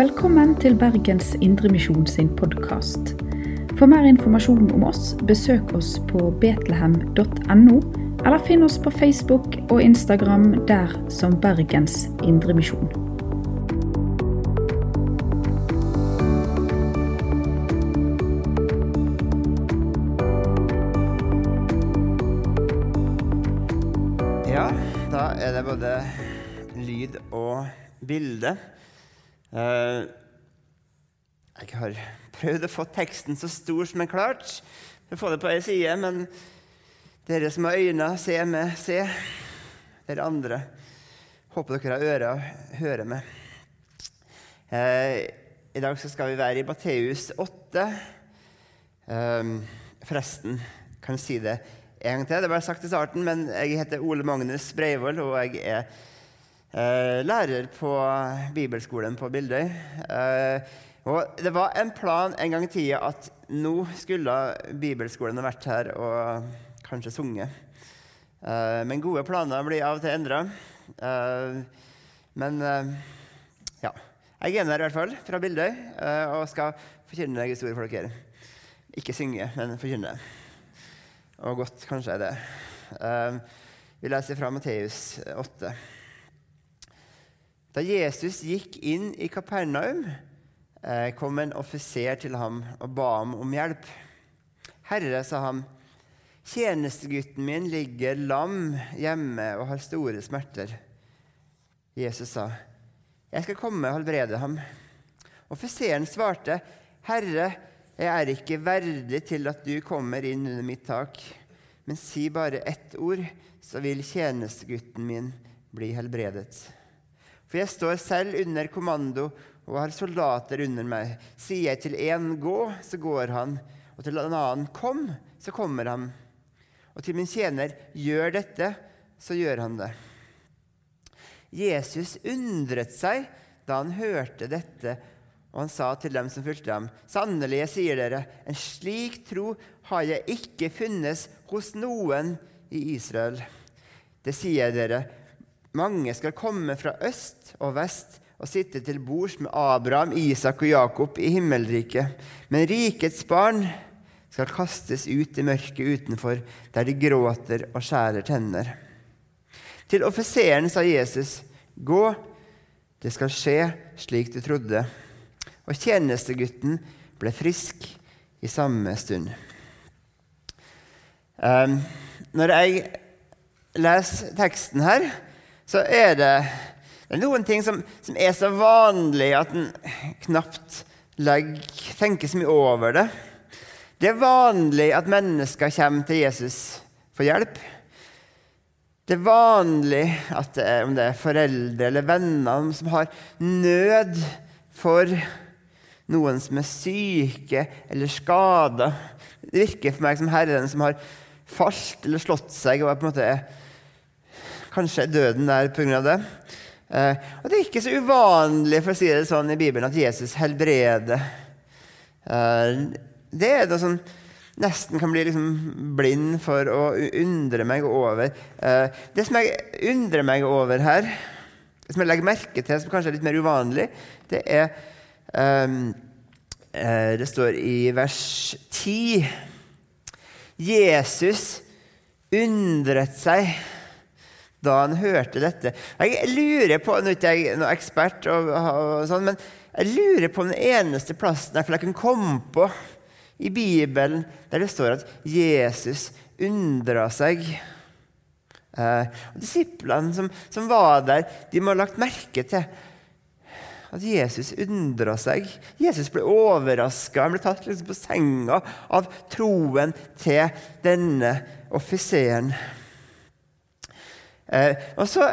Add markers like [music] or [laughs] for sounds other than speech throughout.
Velkommen til Bergens Indremisjon sin podkast. For mer informasjon om oss, besøk oss på betlehem.no, eller finn oss på Facebook og Instagram der som Bergens Indremisjon. Ja, da er det både lyd og bilde. Eh, jeg har prøvd å få teksten så stor som jeg klarte Jeg får det på ei side, men dere som har øyne, se med, se. Dere andre, håper dere har ører hører med. Eh, I dag skal vi være i Matteus 8. Eh, forresten, kan jeg si det en gang til. Det ble sagt i starten, men jeg heter Ole Magnus Breivoll, og jeg er lærer på bibelskolen på Bildøy. Eh, og det var en plan en gang i tida at nå skulle bibelskolen ha vært her og kanskje sunget. Eh, men gode planer blir av og til endra. Eh, men eh, ja. Jeg er der i hvert fall, fra Bildøy, eh, og skal forkynne historie for dere. Ikke synge, men forkynne. Og godt kanskje er det. Eh, vi leser fra Matteus 8. Da Jesus gikk inn i Kapernaum, eh, kom en offiser til ham og ba ham om hjelp. Herre, sa han, tjenestegutten min ligger lam hjemme og har store smerter. Jesus sa, jeg skal komme og helbrede ham. Offiseren svarte, Herre, jeg er ikke verdig til at du kommer inn under mitt tak, men si bare ett ord, så vil tjenestegutten min bli helbredet. For jeg står selv under kommando og har soldater under meg. Sier jeg til én gå, så går han, og til en annen kom, så kommer han. Og til min tjener gjør dette, så gjør han det. Jesus undret seg da han hørte dette, og han sa til dem som fulgte ham, sannelig, jeg sier dere, en slik tro har jeg ikke funnet hos noen i Israel. Det sier jeg dere, mange skal komme fra øst og vest og sitte til bords med Abraham, Isak og Jakob i himmelriket. Men rikets barn skal kastes ut i mørket utenfor, der de gråter og skjærer tenner. Til offiseren sa Jesus, gå, det skal skje slik du trodde. Og tjenestegutten ble frisk i samme stund. Um, når jeg leser teksten her, så er det, noen ting som, som, er så vanlig at en knapt legger, tenker så mye over det. Det er vanlig at mennesker kommer til Jesus for hjelp. Det er vanlig at det er, om det er foreldre eller venner som har nød for noen som er syke eller skada. Det virker for meg som Herren som har falt eller slått seg og er på en måte kanskje døden der pga. det. Eh, og Det er ikke så uvanlig for å si det sånn i Bibelen at Jesus helbreder. Eh, det er noe som nesten kan bli liksom blind for å undre meg over. Eh, det som jeg undrer meg over her, som jeg legger merke til, som kanskje er litt mer uvanlig, det er um, Det står i vers 10 Jesus undret seg da han hørte dette. Jeg lurer på, Nå er ikke jeg noen ekspert, og, og sånn, men jeg lurer på den eneste plassen jeg kan komme på i Bibelen der det står at Jesus undra seg. Eh, og Disiplene som, som, var der, de må ha lagt merke til at Jesus undra seg. Jesus ble overraska. Han ble tatt liksom på senga av troen til denne offiseren. Eh, og så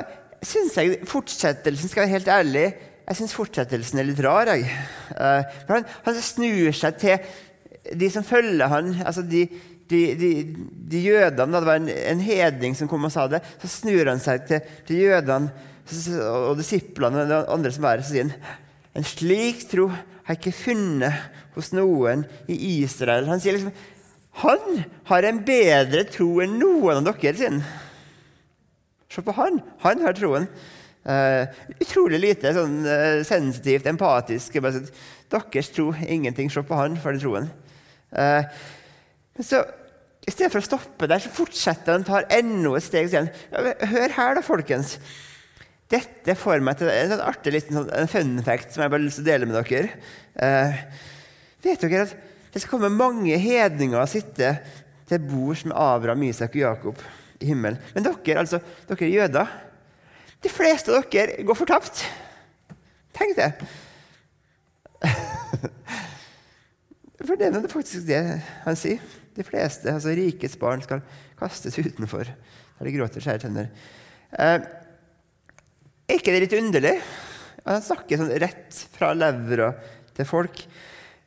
syns jeg fortsettelsen skal være helt ærlig, jeg synes fortsettelsen er litt rar. Jeg. Eh, for han, han, snur seg til de som følger han, altså de, de, de, de jødene. Da det var en, en, hedning som kom og sa det. Så snur han seg til, til jødene og disiplene og de andre som er her, og sier han en slik tro har jeg ikke funnet hos noen i Israel. Han sier liksom han har en bedre tro enn noen av dere sin. Se på han. Han har troen. Uh, utrolig lite sånn uh, sensitivt, empatisk. Bare sånn, Deres tro, ingenting. Se på han for den troen. Uh, så, I stedet for å stoppe der, så fortsetter han tar enda et steg. Igjen. Hør her, da, folkens. Dette får meg til en sånn artig liten sånn, fun fact som jeg bare å dele med dere. vet dere at det skal komme mange hedninger og sitte til bords med Abraham, Isak og Jakob i himmelen. Men dere, altså, dere jøder De fleste av dere går fortapt. Tenk det. [laughs] For det er faktisk det han sier. De fleste, altså rikets barn, skal kastes utenfor der de gråter skjære tenner. Eh, er ikke det litt underlig? Han snakker sånn rett fra levra til folk.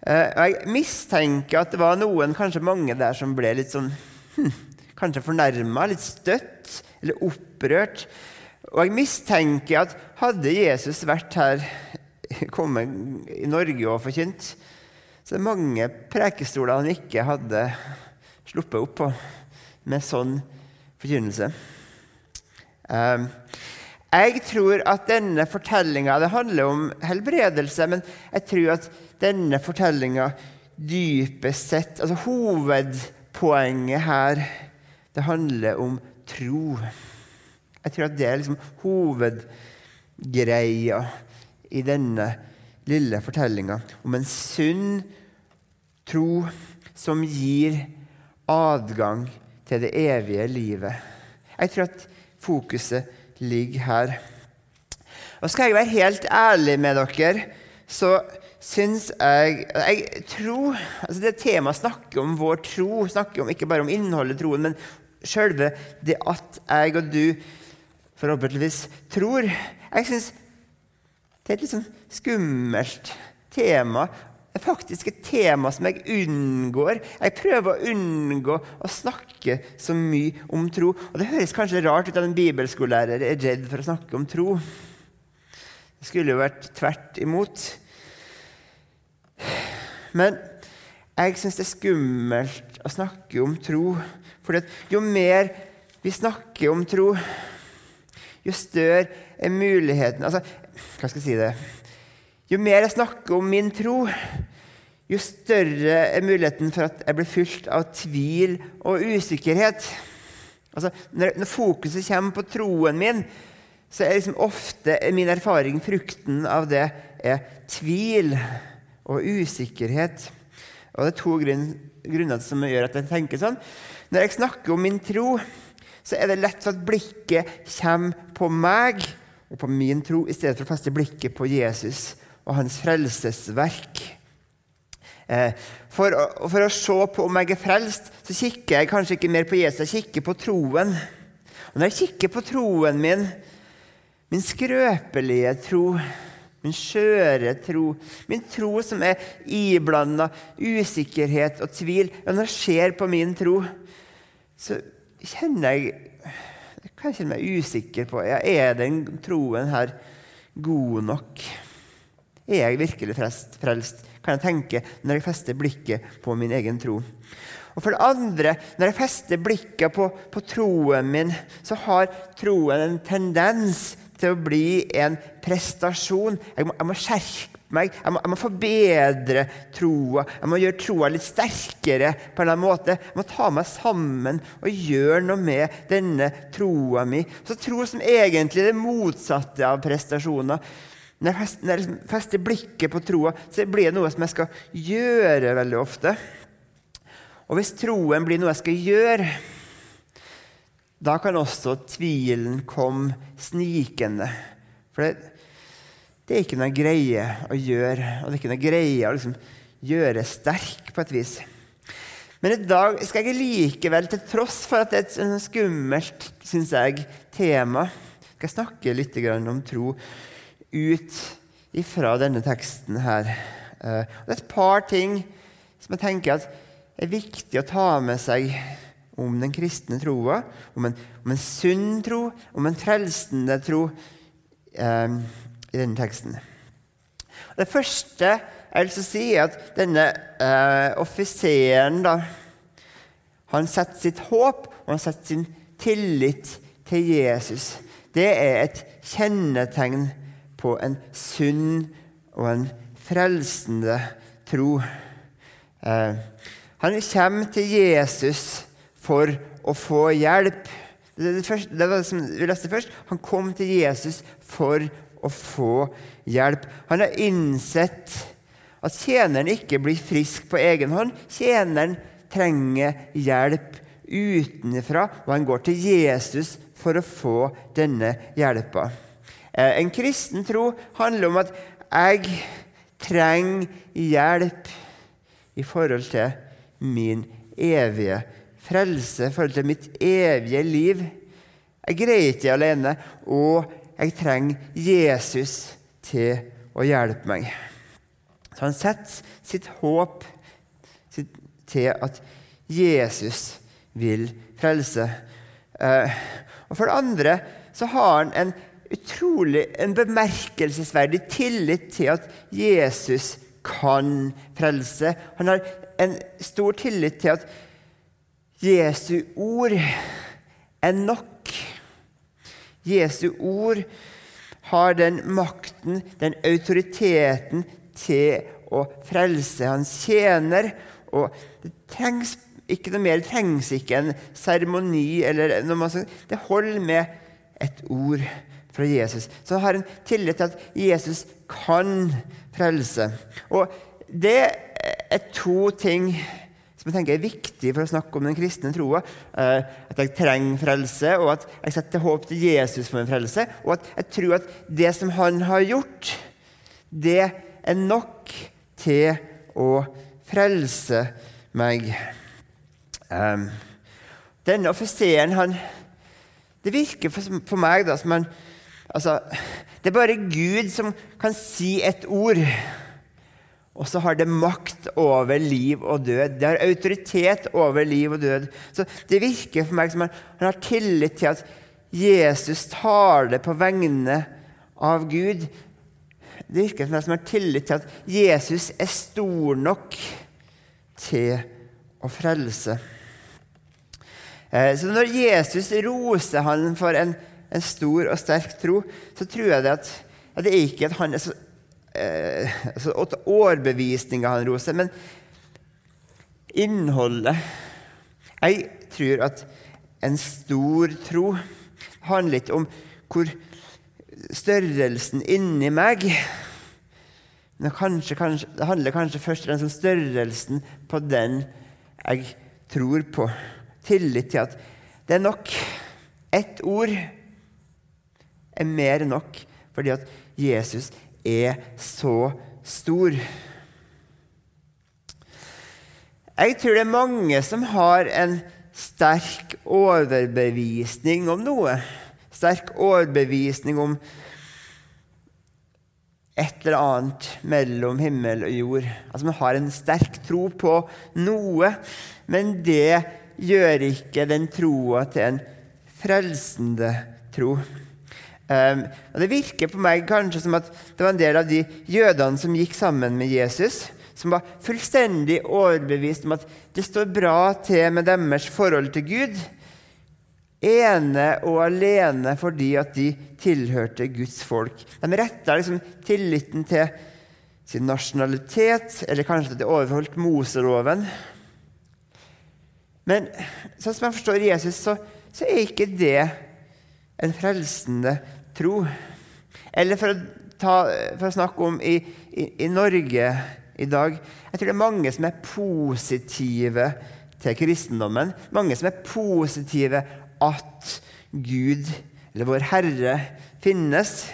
Eh, jeg mistenker at det var noen, kanskje mange der, som ble litt sånn hm, Kanskje fornærma, litt støtt eller opprørt. Og jeg mistenker at hadde Jesus vært her, [laughs] kommet i Norge og forkynt, så det er mange prekestoler han ikke hadde sluppet opp på med sånn forkynnelse. Um, jeg tror at denne fortellinga handler om helbredelse, men jeg tror at denne fortellinga dypest sett altså Hovedpoenget her det handler om tro. Jeg tror at det er liksom hovedgreia i denne lille fortellinga om en sunn tro som gir adgang til det evige livet. Jeg tror at fokuset ligger her. Og Skal jeg være helt ærlig med dere, så syns jeg Jeg tror altså Det temaet snakker om vår tro, snakker om, ikke bare om innholdet i troen, men sjølve det at jeg og du forhåpentligvis tror. Jeg syns det er et litt sånn skummelt tema. Det er faktisk et tema som jeg unngår. Jeg prøver å unngå å snakke så mye om tro. Og Det høres kanskje rart ut at en bibelskolelærer er redd for å snakke om tro. Det skulle jo vært tvert imot. Men jeg syns det er skummelt å snakke om tro. For jo mer vi snakker om tro, jo større er muligheten altså, Hva skal jeg si det? Jo mer jeg snakker om min tro, jo større er muligheten for at jeg blir fylt av tvil og usikkerhet. Altså, når, når fokuset kommer på troen min, så er liksom ofte min erfaring frukten av det er tvil og usikkerhet. Og Det er to grunner som gjør at jeg tenker sånn. Når jeg snakker om min tro, så er det lett for at blikket kommer på meg og på min tro, i stedet for å feste blikket på Jesus og hans frelsesverk. For å, for, å se på om jeg er frelst, så kikker jeg kanskje ikke mer på Jesus, jeg kikker på troen. Og når jeg kikker på troen min, min skrøpelige tro, min skjøre tro, min tro som er iblanda usikkerhet og tvil ja, Når jeg ser på min tro, så kjenner jeg jeg kan kjenne meg usikker på ja, Er den troen her god nok. Er jeg virkelig frelst? Kan jeg tenke når jeg fester blikket på min egen tro. Og for det andre, når jeg fester blikket på, på troen min, så har troen en tendens til å bli en prestasjon. Jeg må, jeg må skjerpe meg. Jeg må, jeg må, forbedre troa. Jeg må gjøre troa litt sterkere. på en eller annen måte. Jeg må ta meg sammen og gjøre noe med denne troa mi. Så tro som egentlig er det motsatte av prestasjoner. Når jeg, fester, blikket på troa, så blir det noe som jeg skal gjøre veldig ofte. Og hvis troen blir noe jeg skal gjøre, da kan også tvilen komme snikende. For det, det er ikke noe greie å gjøre, og det er ikke noe greie å liksom gjøre sterk på et vis. Men i dag skal jeg likevel, til tross for at det er et skummelt synes jeg, tema, skal jeg snakke litt om tro ut ifra denne teksten her. Eh, det er et par ting som jeg tenker er viktig å ta med seg om den kristne troa, om, om, en sunn tro, om en frelsende tro eh, i denne teksten. Det første jeg vil si, er at denne eh, offiseren da, han setter sitt håp og han setter sin tillit til Jesus. det er et kjennetegn på en sunn og en frelsende tro. Eh, han kommer til Jesus for å få hjelp. Det, første, det var det som vi leste først. Han kom til Jesus for å få hjelp. Han har innsett at tjeneren ikke blir frisk på egen hånd. Tjeneren trenger hjelp utenfra, og han går til Jesus for å få denne hjelpa. Eh, en kristen tro handler om at jeg trenger hjelp i forhold til min evige frelse, i forhold til mitt evige liv. Jeg greier ikke alene, og jeg trenger Jesus til å hjelpe meg. Så han setter sitt håp til at Jesus vil frelse. Eh, og For det andre så har han en utrolig, en bemerkelsesverdig tillit til at Jesus kan frelse. Han har en stor tillit til at Jesu ord er nok. Jesu ord har den makten, den autoriteten, til å frelse Han tjener. Og det trengs ikke noe mer. Det trengs ikke en seremoni. Det holder med et ord fra Jesus. Så han har en tillit til at Jesus kan frelse. Og det er to ting som jeg tenker er viktig for å snakke om den kristne troa. Eh, at jeg trenger frelse, og at jeg setter håp til Jesus for min frelse. Og at jeg tror at det som han har gjort, det er nok til å frelse meg. Um, denne offiseren, han Det virker for meg da, som han altså, Det er bare Gud som kan si et ord. Og så har det makt over liv og død. Det har autoritet over liv og død. Så Det virker for meg som han, han har tillit til at Jesus taler på vegne av Gud. Det virker for meg som han har tillit til at Jesus er stor nok til å frelse. Eh, så når Jesus roser han for en, en, stor og sterk tro, så tror jeg det at, at det er ikke at han er så altså overbevisninga han roser, men innholdet. Jeg tror at en stor tro handler litt om hvor størrelsen inni meg men kanskje, kanskje, Det handler kanskje først og fremst om størrelsen på den jeg tror på tillit til at det er nok. Ett ord er mer enn nok fordi at Jesus er så stor. Jeg tror det er mange som har en sterk overbevisning om noe. Sterk overbevisning om et eller annet mellom himmel og jord. Altså Man har en sterk tro på noe, men det gjør ikke den troa til en frelsende tro. Um, og Det virker på meg kanskje som at det var en del av de jødene som gikk sammen med Jesus, som var fullstendig overbevist om at det står bra til med deres forhold til Gud, ene og alene fordi at de tilhørte Guds folk. De retta liksom tilliten til sin nasjonalitet, eller kanskje at de overholdt Moseloven. Men sånn som jeg forstår Jesus, så, så er ikke det en frelsende tro. Eller for å, ta, for å snakke om i, i, i, Norge i dag Jeg tror det er mange som er positive til kristendommen. Mange som er positive at Gud, eller Vår Herre, finnes.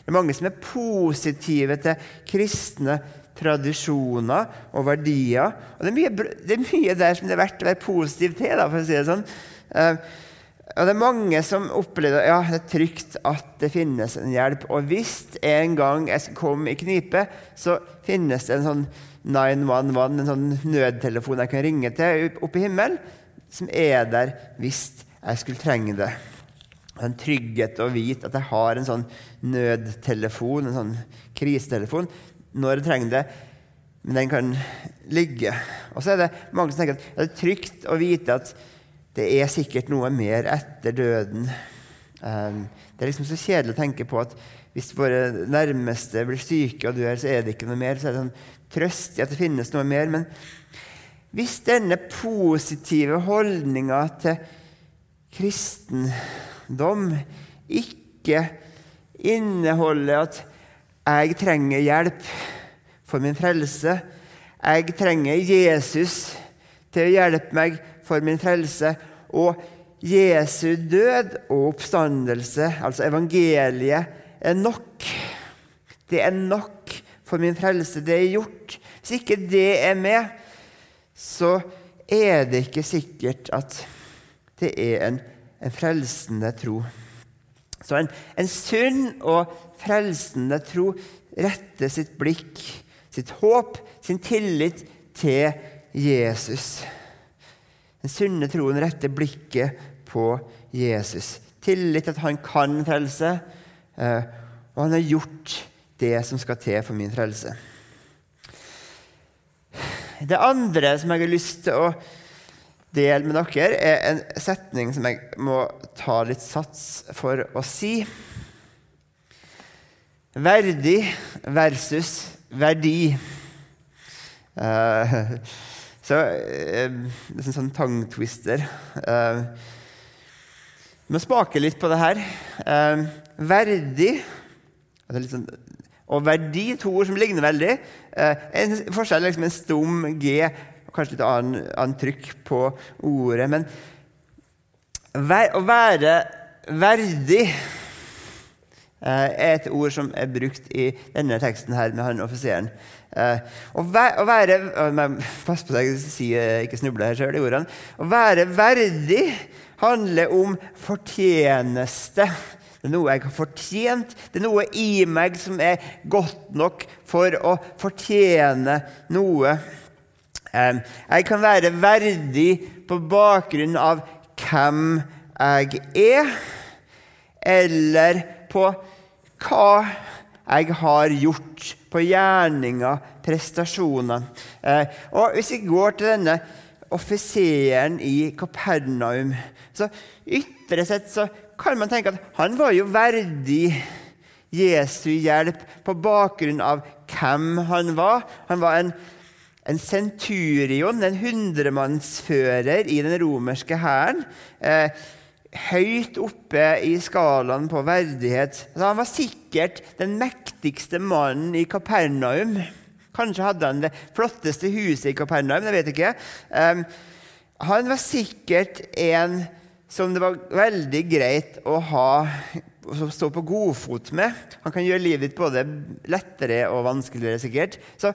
Det er mange som er positive til kristne tradisjoner og verdier. Og det er, mye, det er mye der som det er verdt å være positiv til. Da, for å si det sånn. Uh, og det er mange som opplever ja, det er trygt at det finnes en hjelp. Og hvis en gang jeg komme i knipe, så finnes det en sånn 911, en sånn nødtelefon jeg kan ringe til oppe i himmelen, som er der hvis jeg skulle trenge det. En trygghet å vite at jeg har en sånn nødtelefon, en sånn krisetelefon, når jeg trenger det. Men den kan ligge. Og så er det mange som tenker at det er trygt å vite at det er sikkert noe mer etter døden. Um, Det er liksom så kjedelig å tenke på at hvis våre nærmeste blir syke og dør, så er det ikke noe mer. Så er det sånn trøst i at det finnes noe mer. Men hvis denne positive holdninga til kristendom ikke inneholder at jeg trenger hjelp for min frelse, jeg trenger Jesus til å hjelpe meg for min frelse, og Jesu død og oppstandelse, altså evangeliet, er nok. Det er nok for min frelse. Det er gjort. Hvis ikke det er med, så er det ikke sikkert at det er en, en frelsende tro. Så en, en, sunn og frelsende tro retter sitt blikk, sitt håp, sin tillit til Jesus. Den sunne troen retter blikket på Jesus. Tillit til at han kan frelse, eh, og han har gjort det som skal til for min frelse. Det andre som jeg har lyst til å dele med dere, er en setning som jeg må ta litt sats for å si. Verdig versus verdi. Uh, så eh, Det er en sånn tangtwister. Eh, vi må spake litt på det her. Eh, verdig sånn, og verdi, to ord som ligner veldig. en forskjell liksom en stum G kanskje litt annen, annen trykk på ordet. Men å være verdig eh, er et ord som er brukt i denne teksten her med han offiseren. Eh, å, være Pass på deg, si, ikke snuble her sjøl i ordene. Å være verdig handler om fortjeneste. Det er noe jeg har fortjent. Det er noe i meg som er godt nok for å fortjene noe. Jeg kan være verdig på bakgrunn av hvem jeg er, eller på hva jeg har gjort, på gjerninger, prestasjoner. Eh, og Hvis vi går til denne offiseren i Kapernaum, så ytre sett så kan man tenke at han var jo verdig Jesu hjelp på bakgrunn av hvem han var. Han var en en centurion, en hundremannsfører i den romerske hæren. Eh, høyt oppe i skalaen på verdighet. Altså, han var sikkert den mektigste mannen i Kapernaum. Kanskje hadde han det flotteste huset i Kapernaum. jeg vet ikke. Um, han var sikkert en som det var veldig greit å ha å stå på godfot med. Han kan gjøre livet ditt både lettere og vanskeligere, sikkert. Så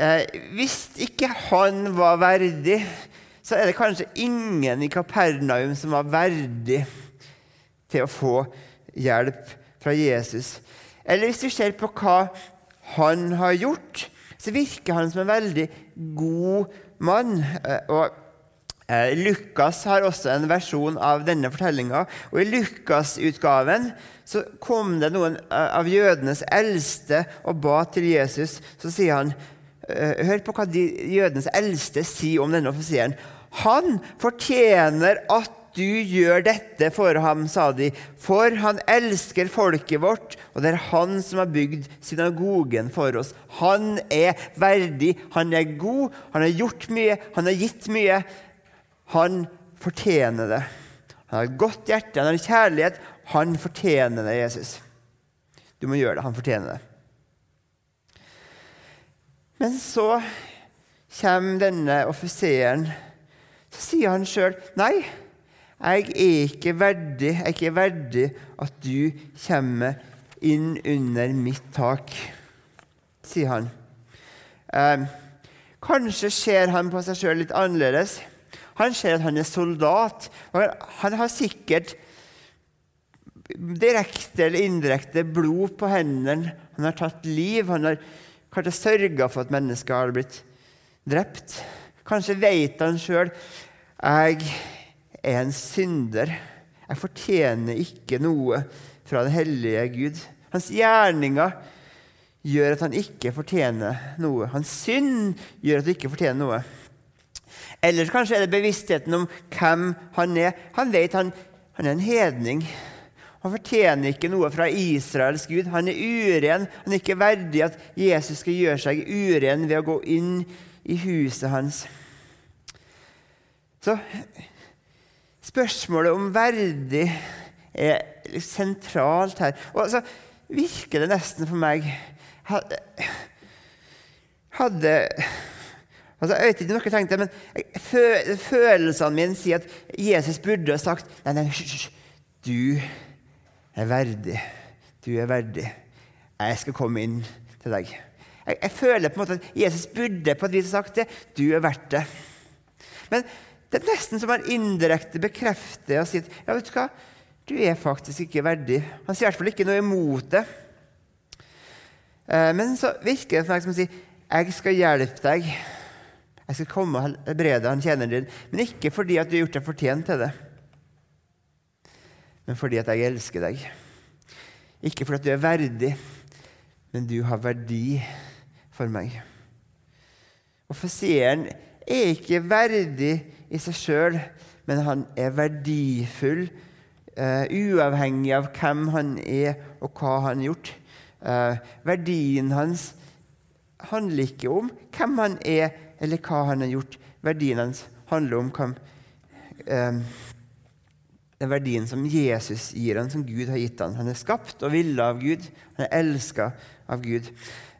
Eh, hvis ikke han var verdig, så er det kanskje ingen i Kapernaum som var verdig til å få hjelp fra Jesus. Eller hvis du ser på hva han har gjort, så virker han som en veldig god mann. Eh, og eh, Lukas har også en versjon av denne fortellinga. I Lukas-utgaven så kom det noen eh, av jødenes eldste og ba til Jesus. Så sier han hør på hva de jødenes eldste sier om denne offiseren. Han fortjener at du gjør dette for ham, sa de, for han elsker folket vårt, og det er han som har bygd synagogen for oss. Han er verdig, han er god, han har gjort mye, han har gitt mye. Han fortjener det. Han har et godt hjerte, han har kjærlighet. Han fortjener det, Jesus. Du må gjøre det. Han fortjener det. Men så kommer denne offiseren. Så sier han sjøl nei, jeg er ikke verdig, jeg er ikke verdig at du kommer inn under mitt tak, sier han. Eh, kanskje ser han på seg sjøl litt annerledes. Han ser at han er soldat. Han har sikkert direkte eller indirekte blod på hendene. Han har tatt liv. Han har Kanskje sørga for at mennesker har blitt drept. Kanskje vet han sjøl jeg er en synder. Jeg fortjener ikke noe fra den hellige Gud. Hans gjerninger gjør at han ikke fortjener noe. Hans synd gjør at han ikke fortjener noe. Eller kanskje er det bevisstheten om hvem han er. Han vet han, han er en hedning. Han fortjener ikke noe fra Israels Gud. Han er uren. Han er ikke verdig at Jesus skal gjøre seg uren ved å gå inn i huset hans. Så spørsmålet om verdig er sentralt her. Og så virker det nesten for meg Hadde Altså, jeg vet ikke om dere tenkte men Følelsene mine sier at Jesus burde ha sagt nei, nei, hysj, du er verdig. Du er verdig. Jeg skal komme inn til deg. Jeg, jeg føler på en måte at Jesus burde på et vis ha sagt det. Du er verdt det. Men det er nesten som han indirekte bekrefter og sier ja, vet du hva? Du er faktisk ikke verdig. Han sier i hvert fall ikke noe imot det. Eh, men så virker det som å si jeg skal hjelpe deg. Jeg skal komme og helbrede han tjeneren din, men ikke fordi at du har gjort deg fortjent til det, men fordi at jeg elsker deg. Ikke fordi at du er verdig, men du har verdi for meg. Offiseren er ikke verdig i seg sjøl, men han er verdifull, uh, uavhengig av hvem han er, og hva han har gjort. Uh, verdien hans handler ikke om hvem han er, eller hva han har gjort. Verdien hans handler om hvem, um, den verdien som Jesus gir han, som Gud har gitt han. Han er skapt og villet av Gud. Han er elska av Gud.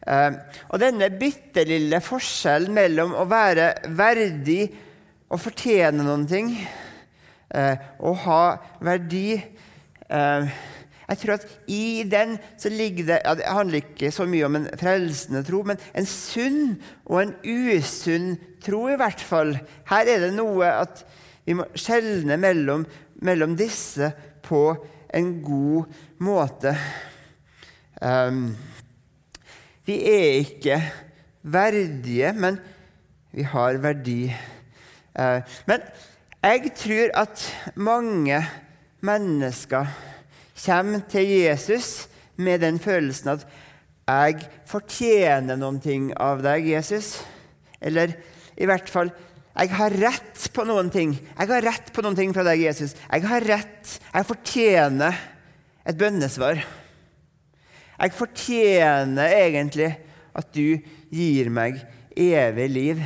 Uh, og denne bitte lille forskjellen mellom å være verdig og fortjene noen ting, Å og ha verdi eh, jeg tror at I den så ligger det ja, Det handler ikke så mye om en frelsende tro, men en sunn og en usunn tro, i hvert fall. Her er det noe at vi må skjelne mellom, mellom disse på en god måte. Um, vi er ikke verdige, men vi har verdi. Uh, men jeg tror at mange mennesker kommer til Jesus med den følelsen at 'jeg fortjener noen ting av deg, Jesus'. Eller i hvert fall 'jeg har rett på noen ting'. Jeg har rett på noen ting fra deg, Jesus. Jeg har rett. Jeg fortjener et bønnesvar. Jeg fortjener egentlig at du gir meg evig liv.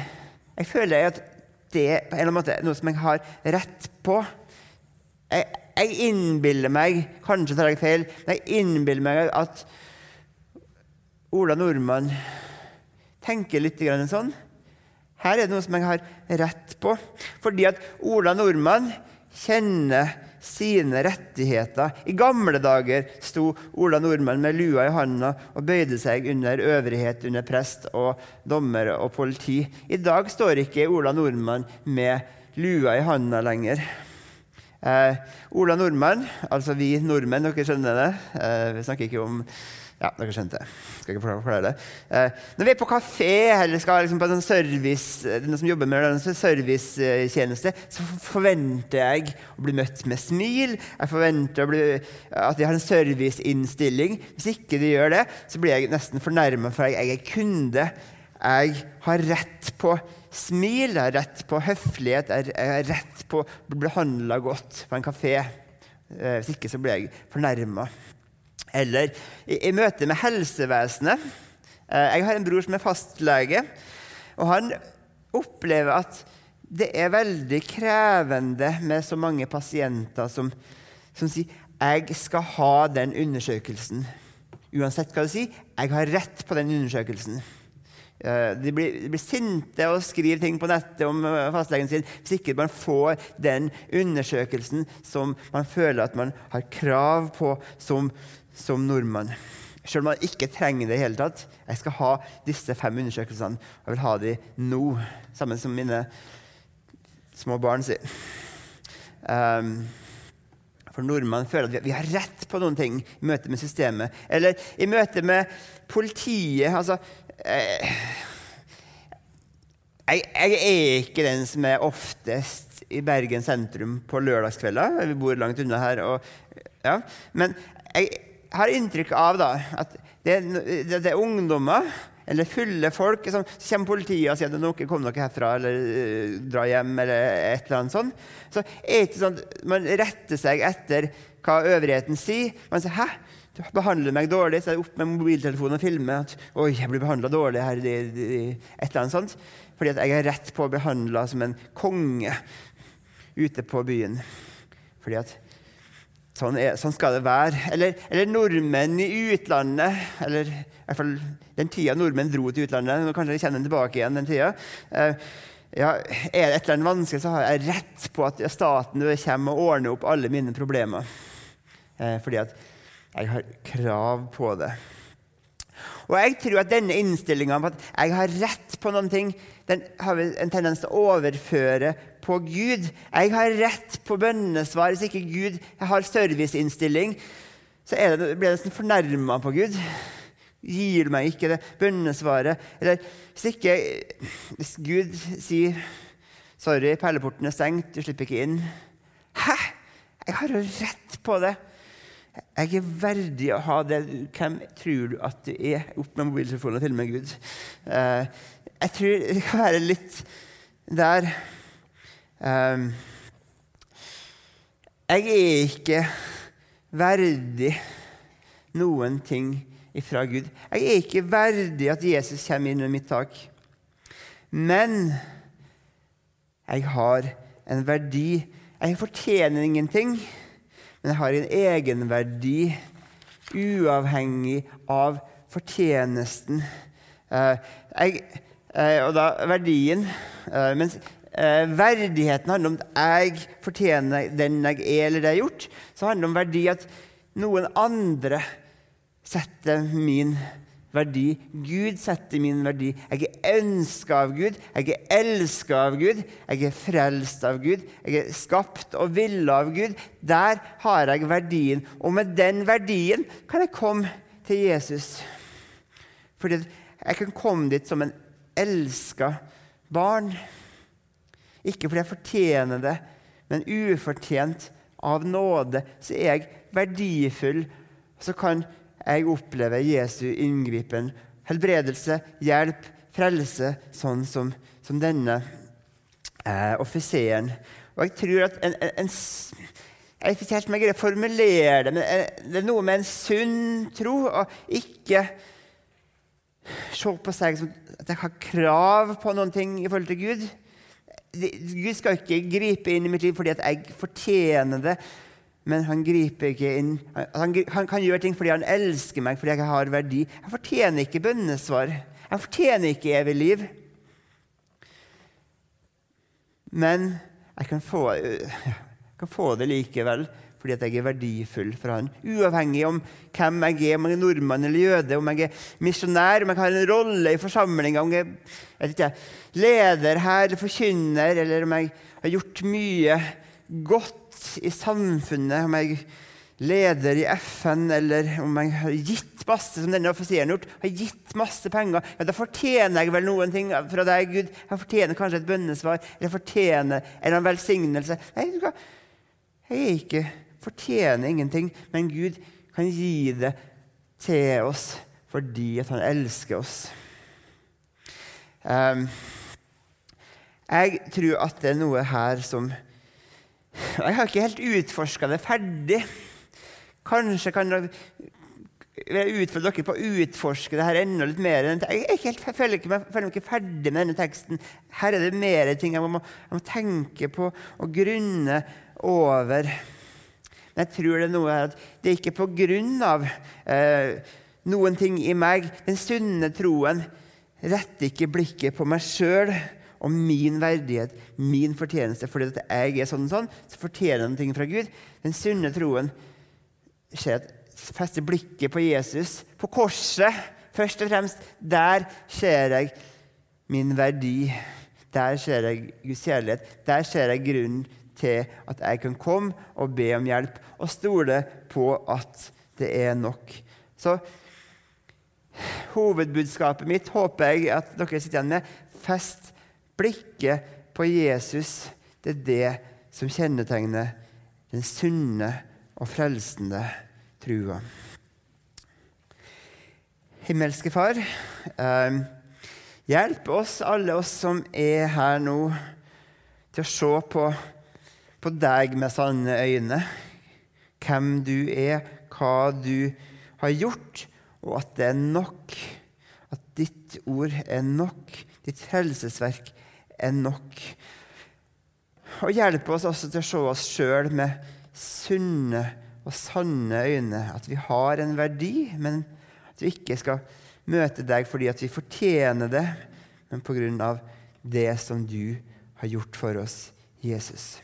Jeg føler at det på en eller annen måte noe som jeg har rett på. Jeg, jeg innbiller meg Kanskje tar jeg feil, men jeg innbiller meg at Ola Nordmann tenker litt sånn. Her er det noe som jeg har rett på. Fordi at Ola Nordmann kjenner sine rettigheter. I gamle dager sto Ola Nordmann med lua i handa og bøyde seg under øvrighet under prest og dommer og politi. I dag står ikke Ola Nordmann med lua i handa lenger. Eh, Ola Nordmann, altså vi nordmenn, dere skjønner det. Eh, vi snakker ikke om ja, dere skjønte. Skal ikke forklare det. Eh, når vi er på kafé eller skal liksom på en service, noen som jobber med en servicetjeneste, så forventer jeg å bli møtt med smil. Jeg forventer bli, at de har en serviceinnstilling. Hvis ikke de gjør det, så blir jeg nesten fornærma, for jeg er kunde. Jeg har rett på smil, jeg har rett på høflighet, jeg har rett på å bli behandla godt på en kafé. Eh, hvis ikke så blir jeg fornærma. Eller i, i møte med helsevesenet. Eh, jeg har en bror som er fastlege, og han opplever at det er veldig krevende med så mange pasienter som, som sier 'Jeg skal ha den undersøkelsen'. Uansett hva du sier, 'Jeg har rett på den undersøkelsen'. Eh, de blir, de blir, sinte og skriver ting på nettet om eh, fastlegen sin hvis ikke man får den undersøkelsen som man føler at man har krav på som, som nordmann. Selv om man ikke trenger det i hele tatt. Jeg skal ha disse fem undersøkelsene, jeg vil ha de nå, sammen som mine små barn sier. Um, for nordmenn føler at vi, har rett på noen ting i møte med systemet. Eller i møte med politiet. altså Eh, jeg, jeg, er ikke den som er oftest i Bergen sentrum på lørdagskvelder. Vi bor langt unna her. Og, ja. Men jeg har inntrykk av da, at det, det, det er ungdommer eller fulle folk. Så kommer politiet og sier at noen kom dere herfra, eller uh, dra hjem, eller et eller annet sånt. Så er det ikke sånn at man retter seg etter hva øvrigheten sier. Man sier 'hæ, du behandler meg dårlig', så er det opp med mobiltelefonen og filmer at 'oi, jeg blir behandla dårlig her', et eller annet sånt. Fordi at jeg er rett på å behandle som en konge ute på byen. Fordi at sånn, er, sånn skal det være. Eller, eller, nordmenn i utlandet, eller i hvert fall den tida nordmenn dro til utlandet. Nå kanskje jeg kjenner tilbake igjen den tida. Eh, ja, er det et eller annet vanskelig, så har jeg rett på at staten kommer og ordner opp alle mine problemer. Eh, fordi at jeg har krav på det. Og jeg tror at denne innstillinga om at jeg har rett på noen ting, den har en tendens til å overføre på Gud. Jeg har rett på bønnesvar. Hvis ikke Gud har serviceinnstilling, så det, blir jeg nesten fornærma på Gud. Gir du meg ikke det bønnesvaret? Eller hvis ikke Hvis Gud sier 'Sorry, perleporten er stengt, du slipper ikke inn'. Hæ? Jeg har jo rett på det. Jeg er verdig å ha det. Hvem tror du at du er? Opp med mobiltelefonen og til med Gud. Uh, jeg tror det kan være litt der Jeg er ikke verdig noen ting ifra Gud. Jeg er ikke verdig at Jesus kommer inn under mitt tak. Men jeg har en verdi. Jeg fortjener ingenting men jeg har en egenverdi uavhengig av fortjenesten. Eh, jeg, eh, og da verdien eh, verdigheten handler om at jeg fortjener den jeg er eller det jeg har gjort, så handler det om verdi at noen andre setter min verdi. Gud setter min verdi. Jeg er ønska av Gud, jeg er elska av Gud, jeg er frelst av Gud, jeg er skapt og villa av Gud. Der har jeg verdien. Og med den verdien kan jeg komme til Jesus. Fordi jeg kan komme dit som en elska barn. Ikke fordi jeg fortjener det, men ufortjent av nåde så er jeg verdifull. Så kan jeg oppleve Jesu inngripen, helbredelse, hjelp, frelse, sånn som, som denne eh, offiseren. Og jeg tror at en, en, en Jeg vet ikke helt om jeg greier å formulere det, men eh, det er noe med en sunn tro. Og ikke se på seg som at jeg har krav på noen ting i forhold til Gud. Gud skal ikke gripe inn i mitt liv fordi jeg fortjener det men han griper ikke inn. Han, han, kan gjøre ting fordi han elsker meg, fordi jeg har verdi. Jeg fortjener ikke bønnesvar. Jeg fortjener ikke evig liv. Men jeg kan få, jeg kan få det likevel fordi at jeg er verdifull for han. Uavhengig om hvem jeg er, om jeg er nordmann eller jøde, om jeg er misjonær, om jeg har en rolle i forsamlinga, om jeg er leder her eller forkynner, eller om jeg har gjort mye godt i samfunnet, om jeg leder i FN, eller om jeg har gitt masse, som denne offiseren har gjort, har gitt masse penger, ja, da fortjener jeg vel noen ting fra deg, Gud. Jeg fortjener kanskje et bønnesvar, eller jeg fortjener en velsignelse. Nei, jeg ikke, fortjener ingenting, men Gud kan gi det til oss fordi at han elsker oss. Um, jeg tror at det er noe her som jeg har ikke helt utforska det ferdig. Kanskje kan jeg utfordre dere på å utforske det her enda litt mer. Jeg, helt, jeg føler, ikke, jeg føler meg ikke ferdig med denne teksten. Her er det mer ting jeg må, jeg må tenke på og grunne over. Men jeg tror det er noe at det er ikke på grunn av eh, noen ting i meg. Den sunne troen retter ikke blikket på meg sjøl og min verdighet, min fortjeneste. Fordi at jeg er sånn og sånn, så fortjener jeg noe fra Gud. Den sunne troen ser at fester blikket på Jesus, på korset. Først og fremst. Der ser jeg min verdi. Der ser jeg Guds kjærlighet. Der ser jeg grunnen til at jeg kan komme og be om hjelp, og stole på at det er nok. Så hovedbudskapet mitt håper jeg at dere sitter igjen med. Fest Blikket på Jesus det er det som kjennetegner den sunne og frelsende trua. Himmelske Far, eh, hjelp oss, alle oss som er her nå, til å se på, på deg med sanne øyne. hvem du er, hva du har gjort, og at det er nok. At ditt ord er nok. Ditt frelsesverk er nok. Og hjelpe oss også til å se oss sjøl med sunne og sanne øyne. At vi har en verdi, men at vi ikke skal møte deg fordi at vi fortjener det, men av det som du har gjort for oss, Jesus.